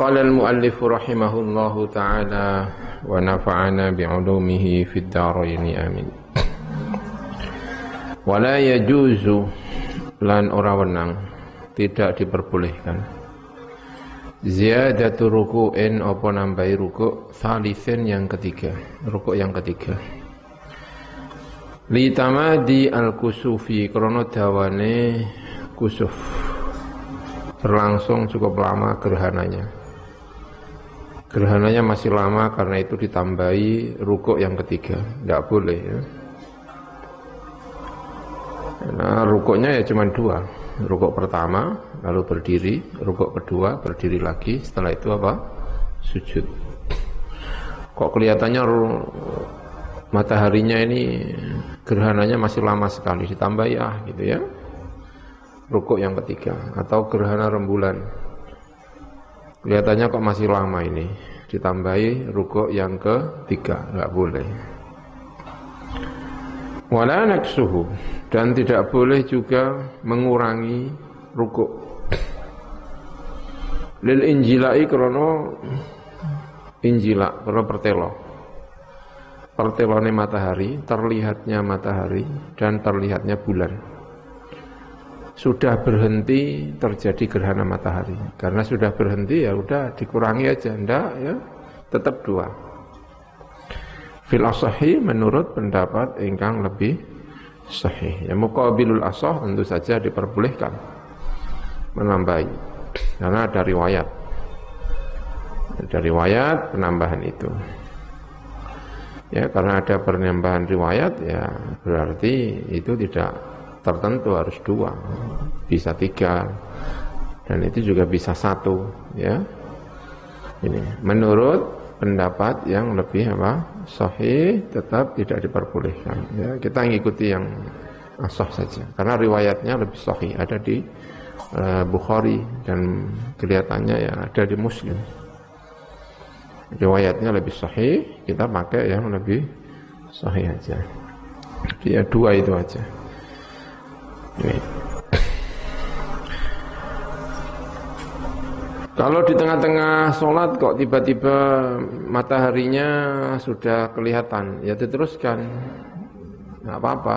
Qala al-muallif rahimahullahu taala wa nafa'ana bi'ulumihi fid dharain amin. Wala yajuzu lan ora wenang tidak diperbolehkan. Ziyadatu ruku'in apa nambahi ruku' salisin yang ketiga, ruku' yang ketiga. Litamadi al-kusufi krono dawane kusuf berlangsung cukup lama gerhananya. Gerhananya masih lama karena itu ditambahi rukuk yang ketiga. Tidak boleh ya. Nah, rukuknya ya cuma dua. Rukuk pertama, lalu berdiri. Rukuk kedua, berdiri lagi. Setelah itu apa? Sujud. Kok kelihatannya mataharinya ini gerhananya masih lama sekali. Ditambahi ah gitu ya. Rukuk yang ketiga. Atau gerhana rembulan Kelihatannya kok masih lama ini. Ditambahi rukuk yang ketiga, nggak boleh. Wala naksuhu dan tidak boleh juga mengurangi rukuk. Lil injilai krono injila krono pertelo. Pertelone matahari, terlihatnya matahari dan terlihatnya bulan sudah berhenti terjadi gerhana matahari. Karena sudah berhenti ya udah dikurangi aja, ndak ya tetap dua. Fil asahi menurut pendapat ingkang lebih sahih. Ya muqabilul asah tentu saja diperbolehkan menambahi karena ada riwayat. Ada riwayat penambahan itu. Ya karena ada penambahan riwayat ya berarti itu tidak tertentu harus dua, bisa tiga, dan itu juga bisa satu, ya. Ini menurut pendapat yang lebih apa sahih tetap tidak diperbolehkan. Ya, kita mengikuti yang asah saja, karena riwayatnya lebih sahih ada di uh, Bukhari dan kelihatannya ya ada di Muslim. Riwayatnya lebih sahih, kita pakai yang lebih sahih aja. Dia dua itu aja. Kalau di tengah-tengah sholat kok tiba-tiba mataharinya sudah kelihatan, ya diteruskan, nggak apa-apa.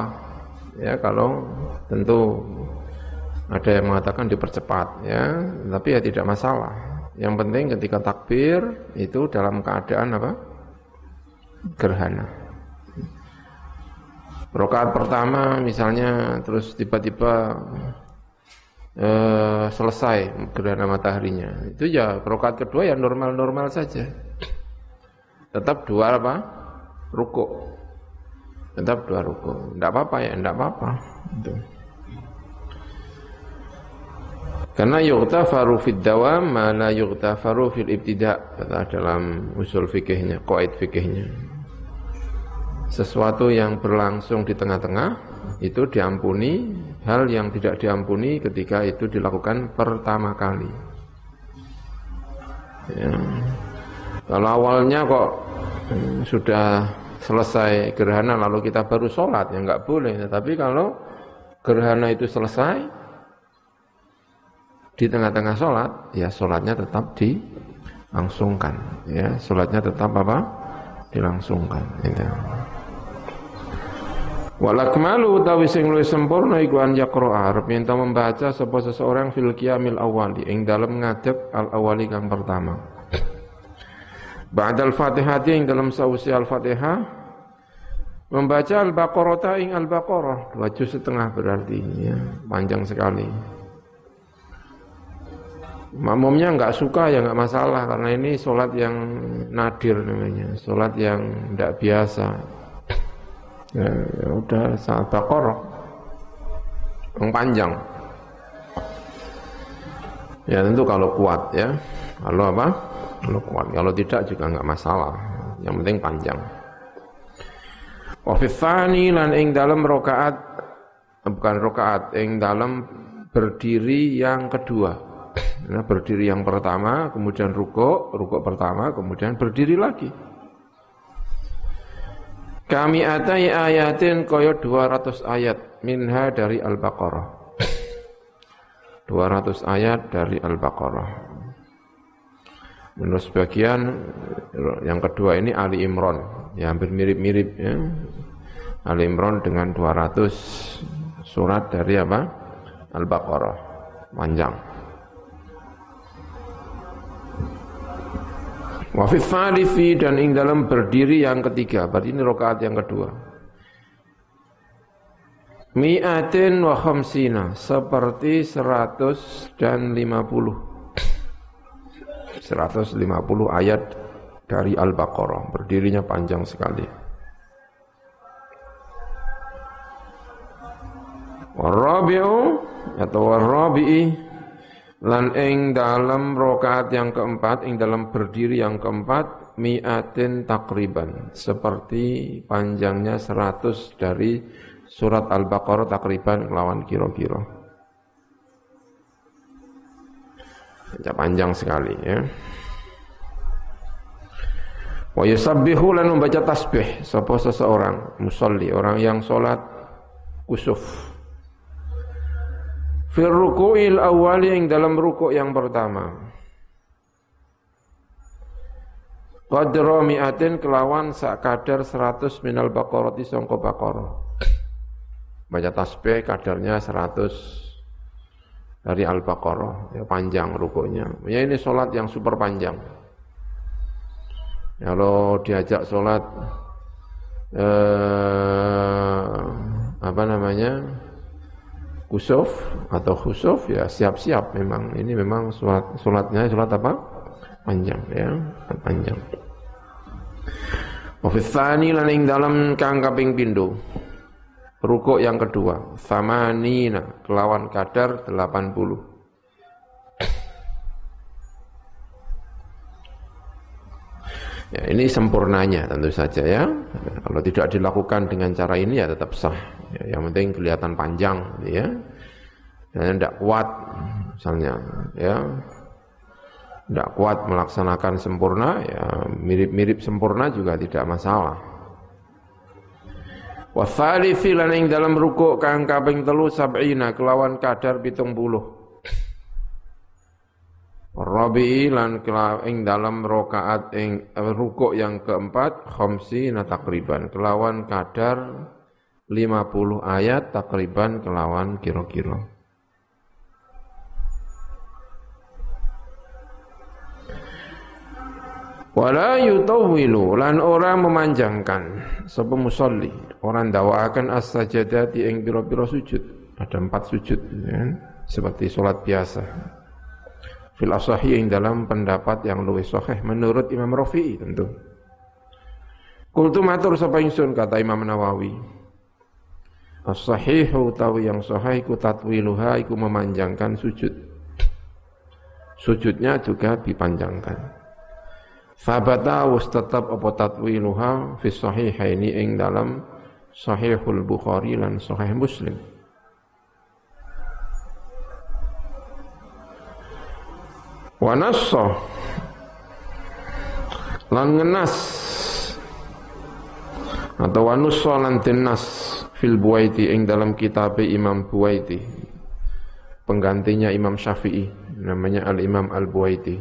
Ya kalau tentu ada yang mengatakan dipercepat, ya, tapi ya tidak masalah. Yang penting ketika takbir itu dalam keadaan apa? Gerhana. Rokaat pertama misalnya terus tiba-tiba eh, selesai gerhana mataharinya. Itu ya rokaat kedua ya normal-normal saja. Tetap dua apa? Ruko. Tetap dua ruko. Tidak apa-apa ya, tidak apa-apa. Itu. Karena yughtafaru fid dawam ma la yughtafaru fil ibtida' kata dalam usul fikihnya, qaid fikihnya sesuatu yang berlangsung di tengah-tengah itu diampuni, hal yang tidak diampuni ketika itu dilakukan pertama kali. Ya. Kalau awalnya kok hmm, sudah selesai gerhana lalu kita baru sholat ya nggak boleh. Tapi kalau gerhana itu selesai di tengah-tengah sholat, ya sholatnya tetap dilangsungkan. Ya, sholatnya tetap apa? Dilangsungkan. Gitu. Walakmalu utawi sing luwih sempurna iku an yaqra arep membaca sapa seseorang fil qiyamil awali ing dalem ngadeg al awali kang pertama. Ba'dal Fatihah ing dalam sausi Al-Fatihah membaca Al-Baqarah ing Al-Baqarah dua juz setengah berarti ya, panjang sekali. Makmumnya enggak suka ya enggak masalah karena ini solat yang nadir namanya, solat yang tidak biasa ya, ya udah saat bakor yang panjang. Ya tentu kalau kuat ya. Kalau apa? Kalau kuat. Kalau tidak juga nggak masalah. Yang penting panjang. Wafifani lan ing dalam rokaat bukan rokaat ing dalam berdiri yang kedua. Nah, berdiri yang pertama kemudian ruko ruko pertama kemudian berdiri lagi kami atai ayatin koyo 200 ayat minha dari Al-Baqarah. 200 ayat dari Al-Baqarah. Menurut sebagian yang kedua ini Ali Imran, ya hampir mirip-mirip ya. Ali Imran dengan 200 surat dari apa? Al-Baqarah, panjang. Wafif fi dan ing dalam berdiri yang ketiga, berarti ini rokaat yang kedua. Mi'atin wa khamsina, seperti seratus dan lima puluh. 150 ayat dari Al-Baqarah, berdirinya panjang sekali. Warabi'u atau warabi'i lan ing dalam rokaat yang keempat, ing dalam berdiri yang keempat, mi'atin takriban, seperti panjangnya 100 dari surat Al-Baqarah takriban lawan kira-kira. panjang sekali ya. Wa yusabbihu lan membaca tasbih sapa seseorang musalli orang yang salat kusuf. Fil ruku'il awwali yang dalam rukuk yang pertama. Qadra mi'atin kelawan sak kadar 100 minal baqarati sangka baqarah. Baca tasbih kadarnya 100 dari Al-Baqarah, ya panjang rukuknya. Ya ini sholat yang super panjang. Kalau diajak sholat eh, apa namanya kusuf atau khusuf ya siap-siap memang ini memang sholat sholatnya sholat apa panjang ya panjang. Wafitsani laning dalam kang kaping pindho Rukuk yang kedua, samanina, kelawan kadar 80. Ya, ini sempurnanya tentu saja ya. Kalau tidak dilakukan dengan cara ini ya tetap sah. Ya, yang penting kelihatan panjang ya. Dan tidak kuat misalnya ya. Tidak kuat melaksanakan sempurna ya mirip-mirip sempurna juga tidak masalah. Wa thalithi ing dalam rukuk kang kaping telu sab'ina kelawan kadar 70. Rabi'i lan ing dalam rakaat ing eh, rukuk yang keempat khamsina takriban kelawan kadar 50 ayat takriban kelawan kira-kira. Wala yutawwilu lan orang memanjangkan. Sapa musolli orang dakwakan as-sajadati ing pira-pira sujud. Ada empat sujud ya, seperti sholat biasa. Fil asahi yang dalam pendapat yang lebih sahih menurut Imam Rafi'i tentu. Kultu matur sapa ingsun kata Imam Nawawi As-sahihu tawi yang sahih ku tatwiluha iku memanjangkan sujud. Sujudnya juga dipanjangkan. Fabata was tetap apa tatwiluha fi sahihaini ing dalam sahihul Bukhari lan sahih Muslim. Wa nassa lan ngenas atau wanussa lan tinas fil Buaiti ing dalam kitab Imam Buaiti penggantinya Imam Syafi'i namanya Al Imam Al Buaiti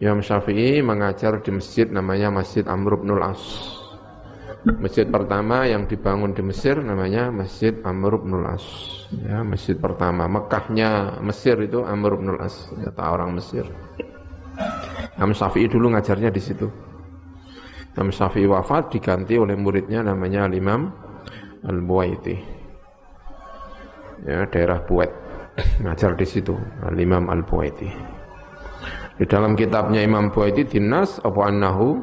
Imam Syafi'i mengajar di masjid namanya Masjid Amr bin As. Masjid pertama yang dibangun di Mesir namanya Masjid Amr bin As. Ya, masjid pertama Mekahnya Mesir itu Amr bin As, kata orang Mesir. Imam Syafi'i dulu ngajarnya di situ. Imam Syafi'i wafat diganti oleh muridnya namanya Imam Al-Buaiti. Ya, daerah Buet. Ngajar di situ, Al-Imam Al-Buaiti. Di dalam kitabnya Imam Buaiti dinas apa annahu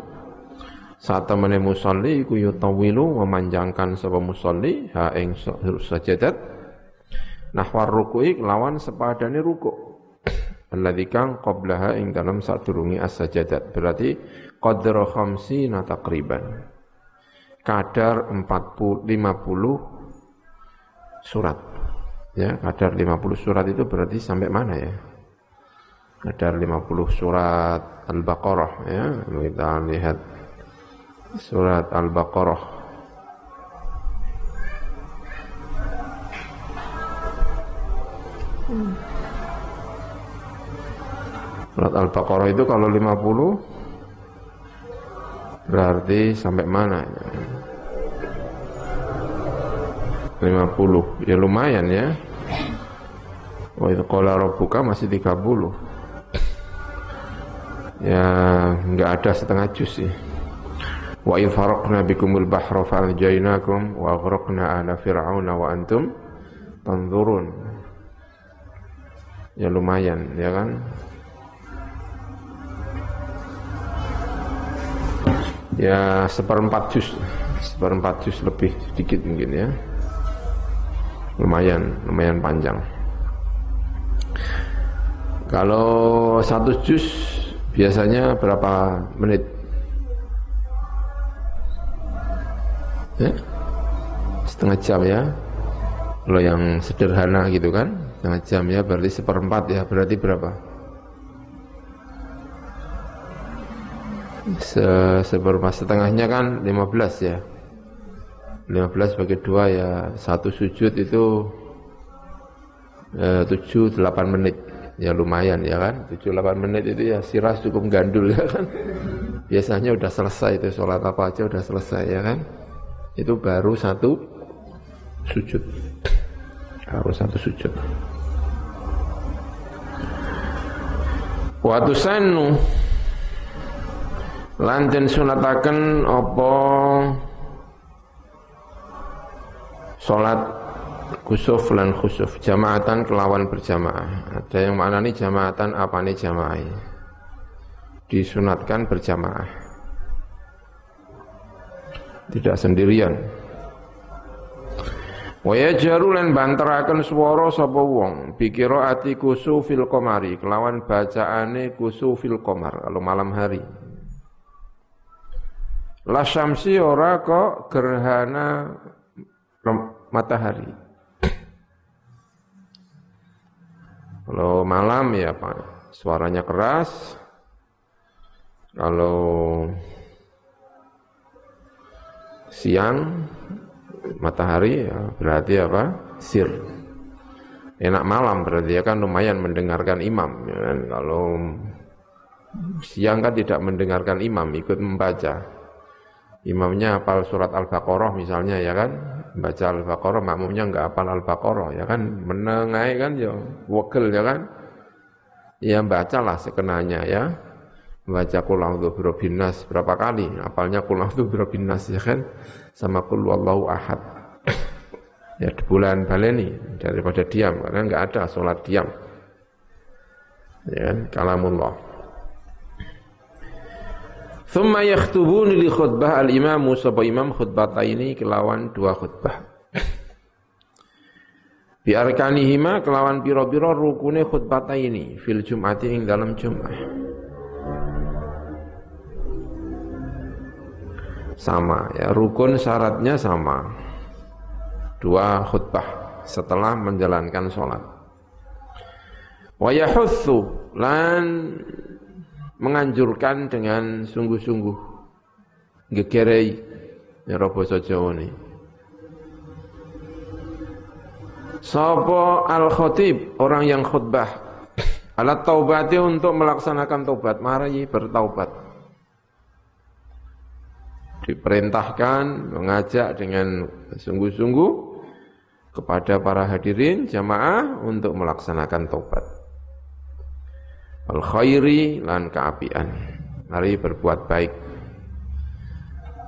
saat temene musalli iku yutawilu memanjangkan sapa musalli ha ing sajadat nahwar ruku'i lawan sepadane rukuk alladzi kang qablaha ing dalam sadurunge as-sajadat berarti qadra khamsina takriban kadar 40 50 surat ya kadar 50 surat itu berarti sampai mana ya ada 50 surat Al-Baqarah ya. Kita lihat surat Al-Baqarah. Surat Al-Baqarah itu kalau 50 berarti sampai mana? 50. Ya lumayan ya. Wa itu qala rabbuka masih 30. Ya enggak ada setengah juz sih. Wa idh faraqna bikumul bahra fa'anjaynakum wa aghraqna ahla fir'auna wa antum tanzurun. Ya lumayan ya kan. Ya seperempat juz, seperempat juz lebih sedikit mungkin ya. Lumayan, lumayan panjang. Kalau satu juz biasanya berapa menit? Ya? Setengah jam ya. Kalau yang sederhana gitu kan, setengah jam ya berarti seperempat ya, berarti berapa? Se seperempat setengahnya kan 15 ya. 15 bagi dua ya satu sujud itu eh, 7 8 menit. Ya lumayan ya kan? 7 8 menit itu ya siras cukup gandul ya kan? Biasanya udah selesai itu sholat apa aja udah selesai ya kan? Itu baru satu sujud. Harus satu sujud. Waktu sanu lanten sunataken opo Salat kusuf lan khusuf jamaatan kelawan berjamaah. Ada yang mana nih jamaatan apa nih jamaah? Disunatkan berjamaah. Tidak sendirian. Waya jarulan banterakan swara sapa wong bikira ati kusufil komari kelawan bacaane kusufil komar kalau malam hari. La syamsi ora kok gerhana matahari. Kalau malam ya Pak, suaranya keras. Kalau siang matahari ya berarti apa? Sir. Enak malam berarti ya kan lumayan mendengarkan imam. Ya? Kalau siang kan tidak mendengarkan imam, ikut membaca. Imamnya hafal surat Al-Baqarah misalnya ya kan, baca Al-Baqarah, makmumnya enggak hafal Al-Baqarah, ya kan, menengai kan ya, wakil ya kan. Ya bacalah sekenanya ya. Baca kul birabbinas berapa kali? Apalnya kul birabbinas ya kan, sama kul wallahu ahad. ya di bulan baleni daripada diam karena enggak ada sholat diam. Ya kan, kalamullah. Thumma yakhtubuni li khutbah al-imamu sapa imam khutbah ini kelawan dua khutbah. Bi arkanihima kelawan piro-piro rukune khutbah ini fil jum'ati ing dalam Jum'ah. Sama ya, rukun syaratnya sama. Dua khutbah setelah menjalankan sholat. Wa yahutsu lan menganjurkan dengan sungguh-sungguh. Gegerei ya basa Jawa ni Sapa al-khatib orang yang khutbah. Alat taubati untuk melaksanakan taubat. Mari bertaubat. Diperintahkan mengajak dengan sungguh-sungguh kepada para hadirin jamaah untuk melaksanakan taubat al khairi lan keapian. Mari berbuat baik.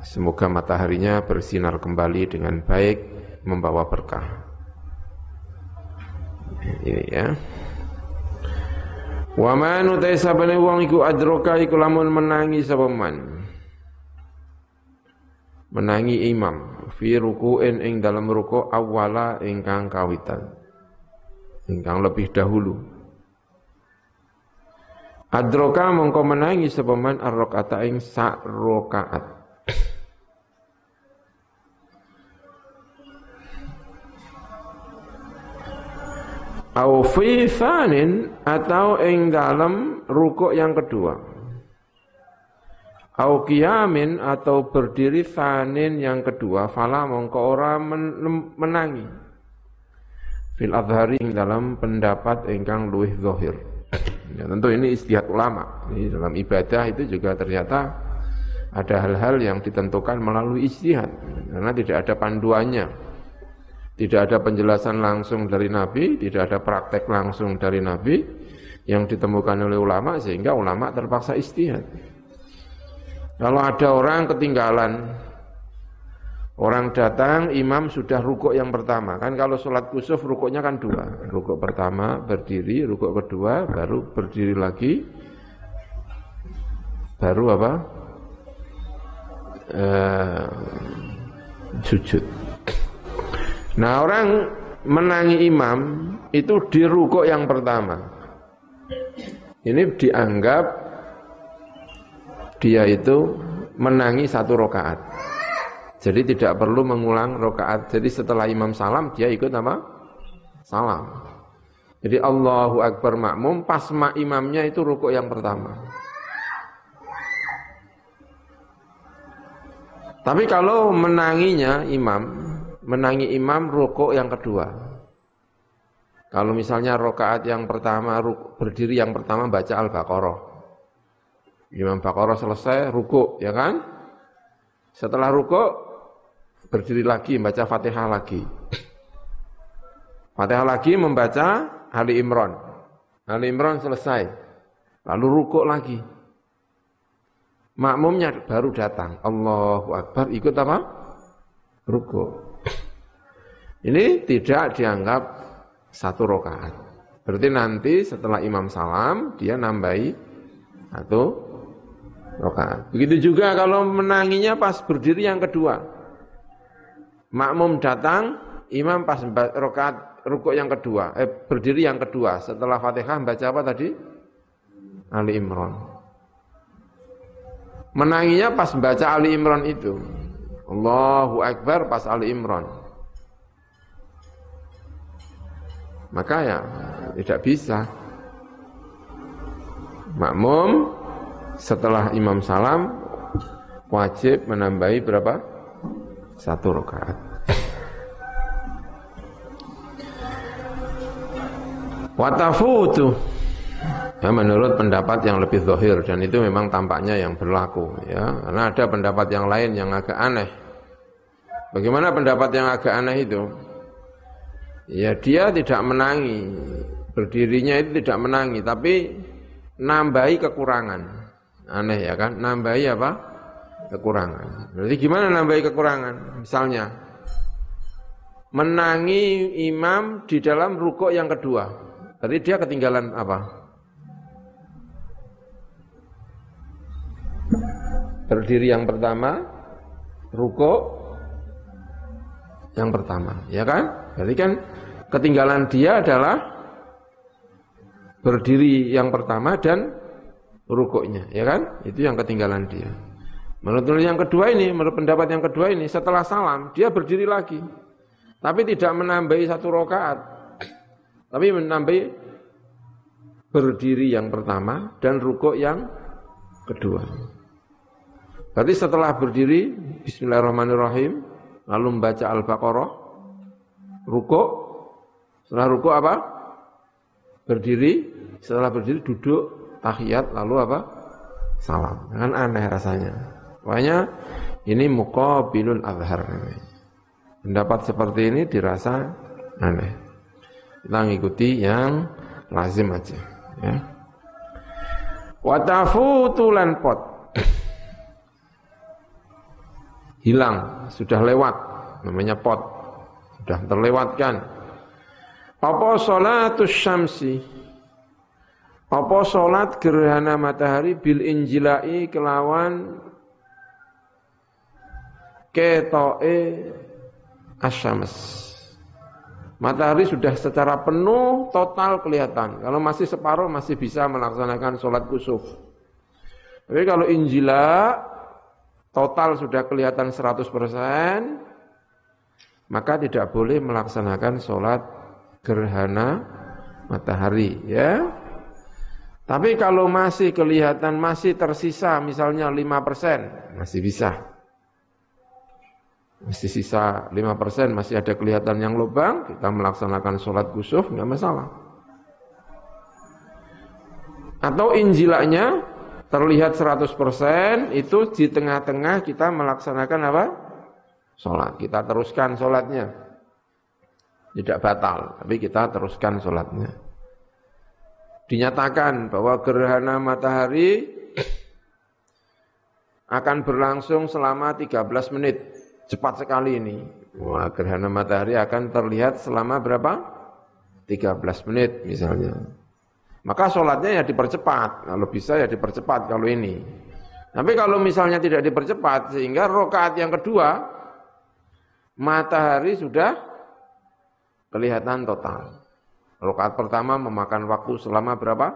Semoga mataharinya bersinar kembali dengan baik, membawa berkah. Ini ya. Wa man utai wong iku adroka iku lamun menangi sapa man. Menangi imam fi ruku'in ing dalam ruku' awala ingkang kawitan. Ingkang lebih dahulu. Adroka mongko menangi sapa man ar-rakaata ing sak rakaat. Au fi atau ing dalam rukuk yang kedua. Au kiamin atau berdiri fanin yang kedua fala mongko ora menangi. Fil adhari dalam pendapat ingkang luwih zahir Ya, tentu ini istihad ulama. Ini dalam ibadah itu juga ternyata ada hal-hal yang ditentukan melalui istihad karena tidak ada panduannya. Tidak ada penjelasan langsung dari Nabi, tidak ada praktek langsung dari Nabi yang ditemukan oleh ulama sehingga ulama terpaksa istihad. Kalau ada orang ketinggalan Orang datang, imam sudah rukuk yang pertama. Kan kalau sholat kusuf rukuknya kan dua. Rukuk pertama berdiri, rukuk kedua baru berdiri lagi. Baru apa? Uh, sujud. Nah orang menangi imam itu di rukuk yang pertama. Ini dianggap dia itu menangi satu rokaat. Jadi tidak perlu mengulang rokaat. Jadi setelah imam salam dia ikut apa? Salam. Jadi Allahu Akbar makmum pas mak imamnya itu rukuk yang pertama. Tapi kalau menanginya imam, menangi imam rukuk yang kedua. Kalau misalnya rokaat yang pertama berdiri yang pertama baca Al-Baqarah. Imam Baqarah selesai rukuk, ya kan? Setelah rukuk berdiri lagi membaca Fatihah lagi. Fatihah lagi membaca Ali Imran. Ali Imran selesai. Lalu rukuk lagi. Makmumnya baru datang. Allahu Akbar ikut apa? Rukuk. Ini tidak dianggap satu rokaat. Berarti nanti setelah imam salam dia nambahi satu rokaat. Begitu juga kalau menanginya pas berdiri yang kedua. Makmum datang, imam pas rokaat rukuk yang kedua, eh, berdiri yang kedua. Setelah Fatihah baca apa tadi? Ali Imran. Menanginya pas baca Ali Imran itu. Allahu Akbar pas Ali Imran. Maka ya tidak bisa. Makmum setelah imam salam wajib menambahi berapa? Satu rakaat. Watafutu ya menurut pendapat yang lebih zahir dan itu memang tampaknya yang berlaku ya karena ada pendapat yang lain yang agak aneh. Bagaimana pendapat yang agak aneh itu? Ya dia tidak menangi berdirinya itu tidak menangi tapi nambahi kekurangan. Aneh ya kan? Nambahi apa? Kekurangan. Berarti gimana nambahi kekurangan? Misalnya, menangi imam di dalam rukuk yang kedua. Berarti dia ketinggalan apa? Berdiri yang pertama, rukuk yang pertama, ya kan? Berarti kan ketinggalan dia adalah berdiri yang pertama dan rukuknya, ya kan? Itu yang ketinggalan dia. Menurut yang kedua ini, menurut pendapat yang kedua ini, setelah salam dia berdiri lagi, tapi tidak menambahi satu rokaat, tapi menambahi berdiri yang pertama dan rukuk yang kedua. Berarti setelah berdiri, Bismillahirrahmanirrahim, lalu membaca Al-Baqarah, rukuk, setelah rukuk apa? Berdiri, setelah berdiri duduk, tahiyat, lalu apa? Salam. Kan aneh rasanya. Makanya ini muqabilul azhar Pendapat seperti ini dirasa aneh. Kita ngikuti yang lazim aja. Ya. Watafutulan pot. Hilang, sudah lewat. Namanya pot. Sudah terlewatkan. Apa sholatus syamsi? Apa sholat gerhana matahari bil injilai kelawan ketoe asyams. Matahari sudah secara penuh total kelihatan. Kalau masih separuh masih bisa melaksanakan sholat kusuf. Tapi kalau injila total sudah kelihatan 100%, maka tidak boleh melaksanakan sholat gerhana matahari. ya. Tapi kalau masih kelihatan masih tersisa misalnya 5%, masih bisa masih sisa 5% masih ada kelihatan yang lubang, kita melaksanakan sholat kusuf, nggak masalah. Atau injilaknya terlihat 100% itu di tengah-tengah kita melaksanakan apa? Sholat. Kita teruskan sholatnya. Tidak batal, tapi kita teruskan sholatnya. Dinyatakan bahwa gerhana matahari akan berlangsung selama 13 menit. Cepat sekali ini. Wah, gerhana matahari akan terlihat selama berapa? 13 menit misalnya. Maka sholatnya ya dipercepat. Kalau bisa ya dipercepat kalau ini. Tapi kalau misalnya tidak dipercepat sehingga rokaat yang kedua matahari sudah kelihatan total. Rokaat pertama memakan waktu selama berapa?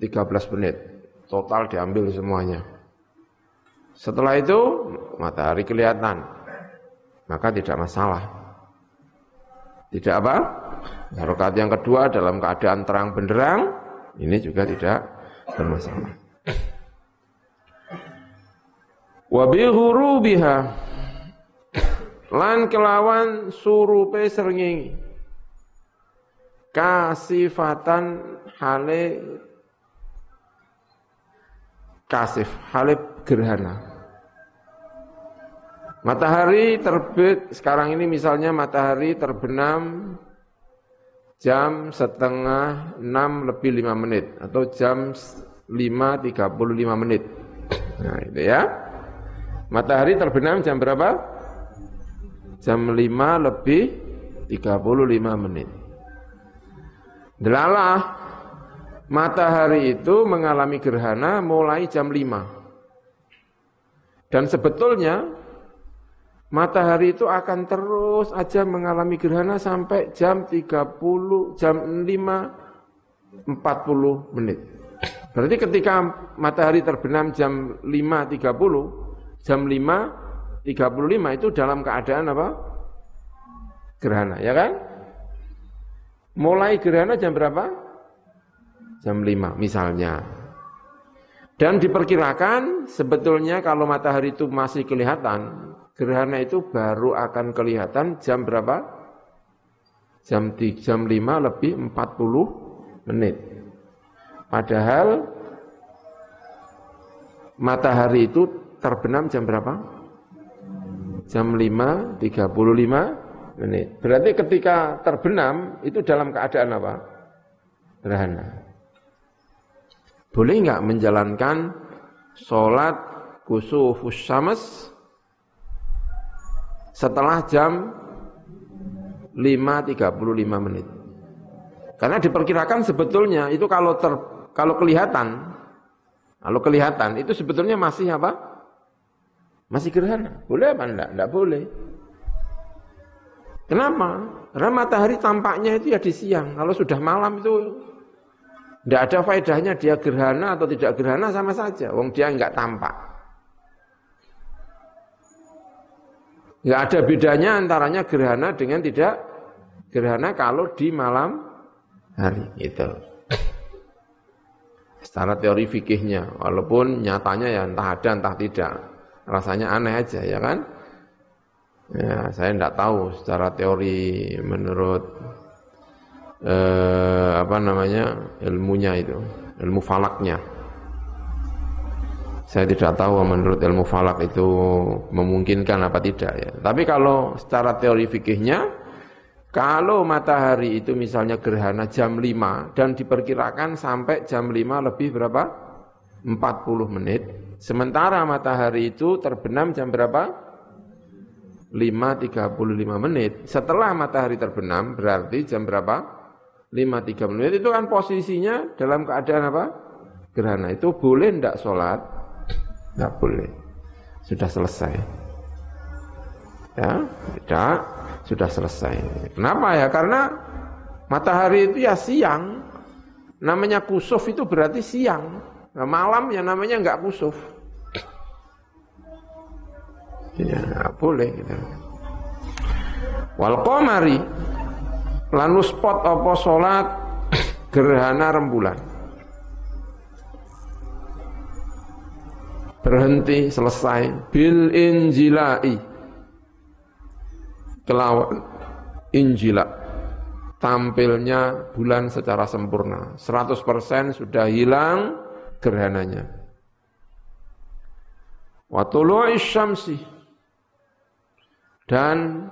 13 menit. Total diambil semuanya. Setelah itu matahari kelihatan. Maka tidak masalah. Tidak apa? Rakaat yang kedua dalam keadaan terang benderang, ini juga tidak bermasalah. Wa bi biha lan kelawan surupe srengenge kasifatan hale kasif hale gerhana matahari terbit sekarang ini misalnya matahari terbenam jam setengah enam lebih lima menit atau jam lima tiga puluh lima menit. Nah itu ya. Matahari terbenam jam berapa? Jam lima lebih tiga puluh lima menit. Delalah matahari itu mengalami gerhana mulai jam lima Dan sebetulnya matahari itu akan terus aja mengalami gerhana sampai jam 30, jam 5, 40 menit. Berarti ketika matahari terbenam jam 5.30, jam 5, 35 itu dalam keadaan apa? Gerhana, ya kan? Mulai gerhana jam berapa? Jam 5 misalnya. Dan diperkirakan sebetulnya kalau matahari itu masih kelihatan, Gerhana itu baru akan kelihatan jam berapa? Jam, jam 5 lebih 40 menit. Padahal matahari itu terbenam jam berapa? Jam 5 35 menit. Berarti ketika terbenam itu dalam keadaan apa? Gerhana. Boleh nggak menjalankan sholat kusufus syams setelah jam 5.35 menit. Karena diperkirakan sebetulnya itu kalau ter, kalau kelihatan, kalau kelihatan itu sebetulnya masih apa? Masih gerhana. Boleh apa enggak? Enggak boleh. Kenapa? Karena matahari tampaknya itu ya di siang. Kalau sudah malam itu tidak ada faedahnya dia gerhana atau tidak gerhana sama saja. Wong dia enggak tampak. Enggak ada bedanya antaranya gerhana dengan tidak gerhana kalau di malam hari itu. Secara teori fikihnya, walaupun nyatanya ya entah ada entah tidak, rasanya aneh aja ya kan? Ya, saya tidak tahu secara teori menurut eh, apa namanya ilmunya itu, ilmu falaknya. Saya tidak tahu menurut ilmu falak itu memungkinkan apa tidak ya. Tapi kalau secara teori fikihnya, kalau matahari itu misalnya gerhana jam 5 dan diperkirakan sampai jam 5 lebih berapa? 40 menit. Sementara matahari itu terbenam jam berapa? 5.35 menit. Setelah matahari terbenam berarti jam berapa? 5.30 menit itu kan posisinya dalam keadaan apa? Gerhana. Itu boleh tidak sholat? Tidak boleh. Sudah selesai. Ya, tidak, sudah selesai. Kenapa ya? Karena matahari itu ya siang. Namanya kusuf itu berarti siang. Nah, malam ya namanya enggak kusuf. Ya, boleh gitu. Wal qamari lanu spot apa gerhana rembulan. Berhenti selesai bil injilai kelawan injila tampilnya bulan secara sempurna. 100% sudah hilang gerhananya. Wa syamsi dan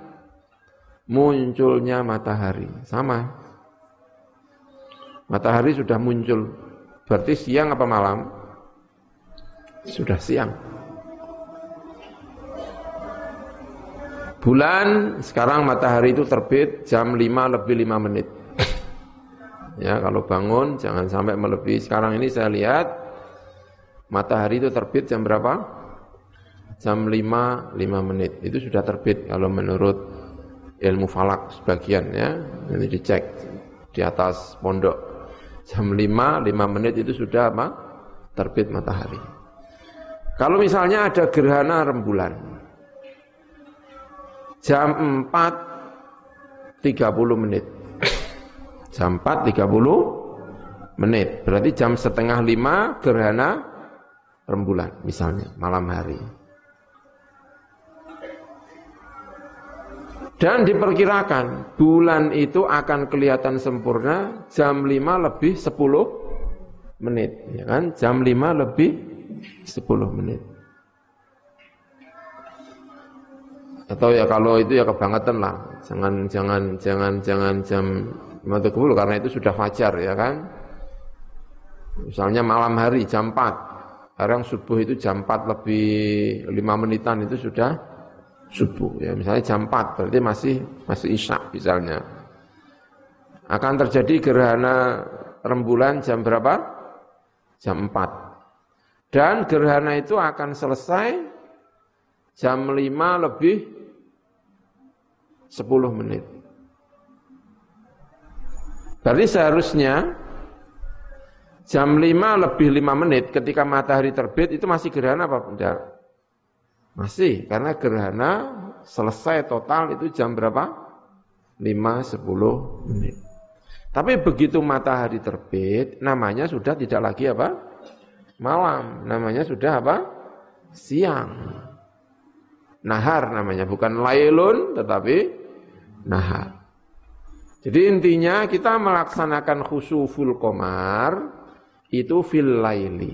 munculnya matahari. Sama. Matahari sudah muncul. Berarti siang apa malam? Sudah siang. Bulan sekarang matahari itu terbit jam 5 lebih 5 menit. Ya, kalau bangun jangan sampai melebihi. Sekarang ini saya lihat matahari itu terbit jam berapa? Jam 5 5 menit. Itu sudah terbit kalau menurut ilmu falak sebagian ya. Ini dicek di atas pondok. Jam 5 5 menit itu sudah apa? Terbit matahari. Kalau misalnya ada gerhana rembulan, jam 4 30 menit. Jam 4 30 menit. Berarti jam setengah lima gerhana rembulan misalnya malam hari. Dan diperkirakan bulan itu akan kelihatan sempurna jam 5 lebih 10 menit, ya kan? Jam 5 lebih 10 menit. atau ya kalau itu ya kebangetan lah. Jangan jangan jangan jangan jam lima puluh karena itu sudah fajar ya kan? Misalnya malam hari jam 4 sekarang subuh itu jam 4 lebih 5 menitan itu sudah subuh ya. Misalnya jam 4 berarti masih masih isya misalnya. Akan terjadi gerhana rembulan jam berapa? Jam 4 dan gerhana itu akan selesai jam 5 lebih 10 menit. Berarti seharusnya jam 5 lebih 5 menit ketika matahari terbit itu masih gerhana apa tidak? Masih, karena gerhana selesai total itu jam berapa? 5-10 menit. Tapi begitu matahari terbit, namanya sudah tidak lagi apa? Malam, namanya sudah apa? Siang. Nahar namanya, bukan lailun tetapi nahar. Jadi intinya kita melaksanakan khusuful komar itu fil laili.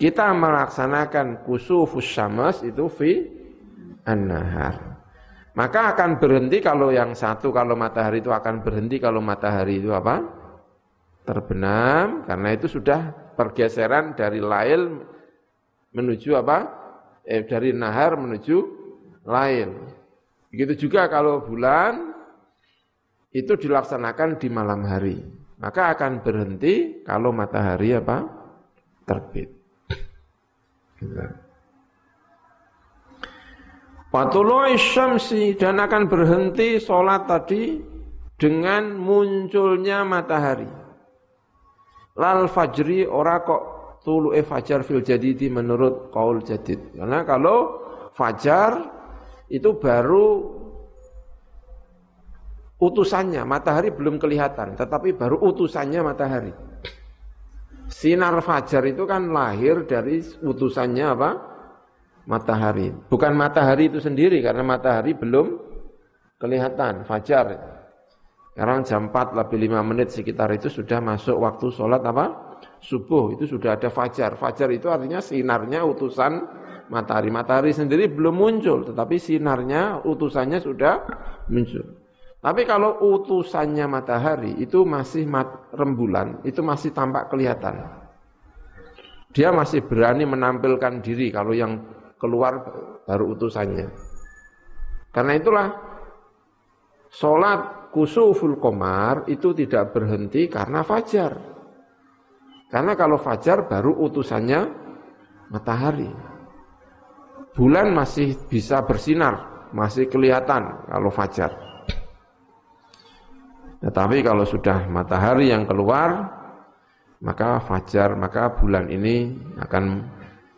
Kita melaksanakan khusufus syams itu fi an-nahar. Maka akan berhenti kalau yang satu kalau matahari itu akan berhenti kalau matahari itu apa? Terbenam karena itu sudah pergeseran dari lail menuju apa? Eh, dari nahar menuju lail. Begitu juga kalau bulan itu dilaksanakan di malam hari. Maka akan berhenti kalau matahari apa? Terbit. Patuloi syamsi dan akan berhenti sholat tadi dengan munculnya matahari. Lal fajri ora kok tulu e fajar fil jadidi menurut kaul jadid. Karena kalau fajar itu baru utusannya, matahari belum kelihatan, tetapi baru utusannya matahari. Sinar fajar itu kan lahir dari utusannya apa? Matahari. Bukan matahari itu sendiri, karena matahari belum kelihatan, fajar. Sekarang jam 4 lebih 5 menit sekitar itu sudah masuk waktu sholat apa? Subuh, itu sudah ada fajar. Fajar itu artinya sinarnya utusan matahari. Matahari sendiri belum muncul, tetapi sinarnya, utusannya sudah muncul. Tapi kalau utusannya matahari itu masih mat, rembulan, itu masih tampak kelihatan. Dia masih berani menampilkan diri kalau yang keluar baru utusannya. Karena itulah sholat kusuful komar itu tidak berhenti karena fajar. Karena kalau fajar baru utusannya matahari bulan masih bisa bersinar, masih kelihatan kalau fajar. Tetapi kalau sudah matahari yang keluar, maka fajar, maka bulan ini akan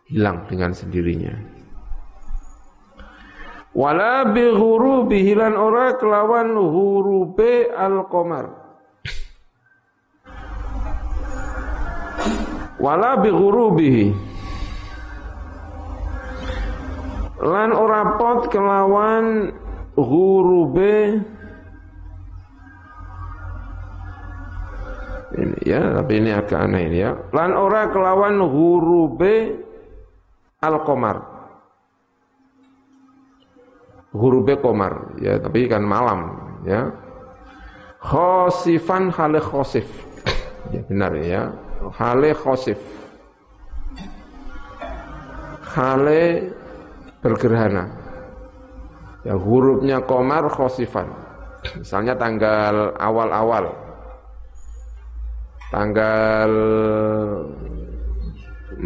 hilang dengan sendirinya. Wala bi ghurubihi lan ora kelawan hurube al-qamar. Wala bi ghurubihi lan ora pot kelawan ghurube ya, tapi ini agak aneh ya. Lan ora kelawan hurube al-qamar. Hurube komar, ya, tapi kan malam, ya. Khosifan hale khosif. Ya benar ya. Hale khosif. Hale bergerhana. Ya hurufnya komar khosifan. Misalnya tanggal awal-awal tanggal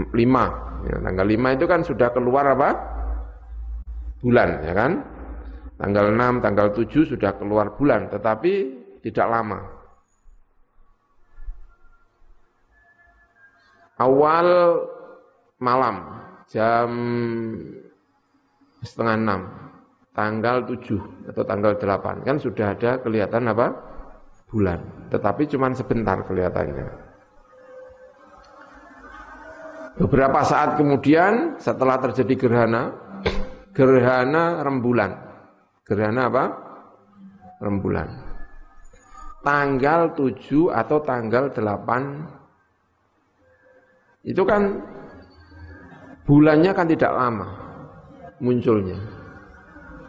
5 ya, tanggal 5 itu kan sudah keluar apa bulan ya kan tanggal 6 tanggal 7 sudah keluar bulan tetapi tidak lama awal malam jam setengah 6 tanggal 7 atau tanggal 8 kan sudah ada kelihatan apa bulan, tetapi cuma sebentar kelihatannya. Beberapa saat kemudian setelah terjadi gerhana, gerhana rembulan. Gerhana apa? Rembulan. Tanggal 7 atau tanggal 8 itu kan bulannya kan tidak lama munculnya.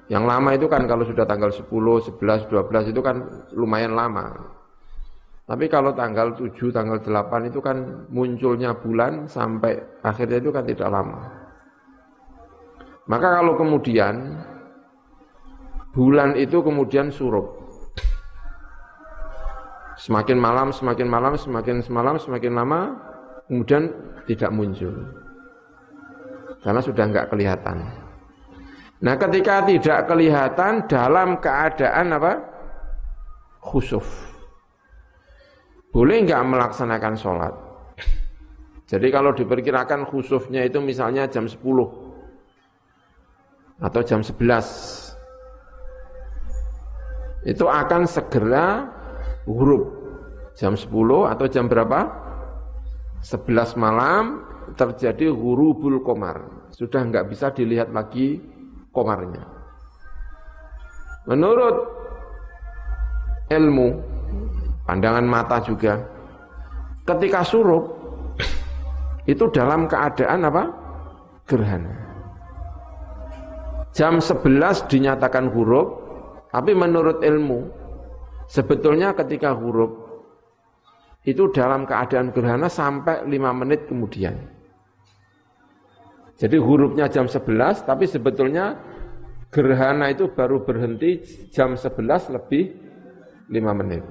Yang lama itu kan kalau sudah tanggal 10, 11, 12 itu kan lumayan lama. Tapi kalau tanggal 7, tanggal 8 itu kan munculnya bulan sampai akhirnya itu kan tidak lama. Maka kalau kemudian bulan itu kemudian surup. Semakin malam, semakin malam, semakin semalam, semakin lama, kemudian tidak muncul. Karena sudah enggak kelihatan. Nah ketika tidak kelihatan dalam keadaan apa? Khusuf. Boleh nggak melaksanakan sholat? Jadi kalau diperkirakan khusufnya itu misalnya jam 10 atau jam 11 itu akan segera huruf jam 10 atau jam berapa? 11 malam terjadi hurubul komar sudah nggak bisa dilihat lagi komarnya. Menurut ilmu, pandangan mata juga, ketika surup, itu dalam keadaan apa? Gerhana. Jam 11 dinyatakan huruf, tapi menurut ilmu, sebetulnya ketika huruf, itu dalam keadaan gerhana sampai 5 menit kemudian. Jadi hurufnya jam 11, tapi sebetulnya gerhana itu baru berhenti jam 11 lebih 5 menit.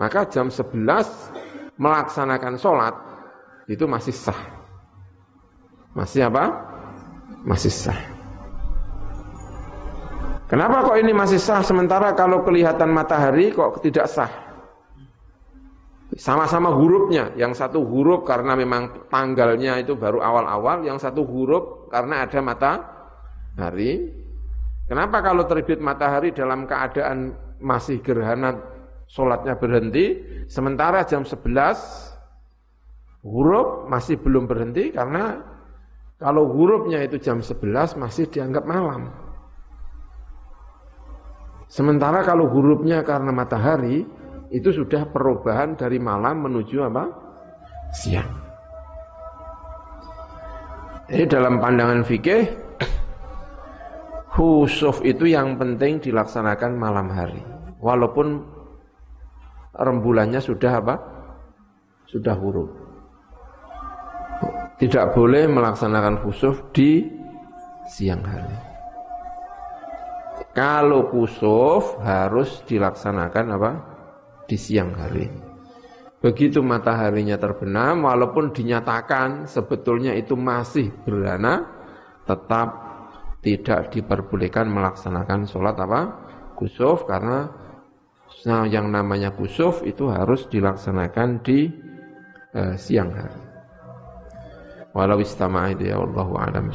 Maka jam 11 melaksanakan sholat itu masih sah. Masih apa? Masih sah. Kenapa kok ini masih sah sementara kalau kelihatan matahari kok tidak sah? Sama-sama hurufnya, yang satu huruf karena memang tanggalnya itu baru awal-awal, yang satu huruf karena ada matahari. Kenapa kalau terbit matahari dalam keadaan masih gerhana sholatnya berhenti, sementara jam 11 huruf masih belum berhenti karena kalau hurufnya itu jam 11 masih dianggap malam. Sementara kalau hurufnya karena matahari itu sudah perubahan dari malam menuju apa? Siang. Ini dalam pandangan fikih khusuf itu yang penting dilaksanakan malam hari. Walaupun rembulannya sudah apa? Sudah huruf. Tidak boleh melaksanakan khusuf di siang hari. Kalau khusuf harus dilaksanakan apa? di siang hari. Begitu mataharinya terbenam, walaupun dinyatakan sebetulnya itu masih berana, tetap tidak diperbolehkan melaksanakan sholat apa? Kusuf, karena nah, yang namanya kusuf itu harus dilaksanakan di uh, siang hari. Walau istama'id ya Allah a'lam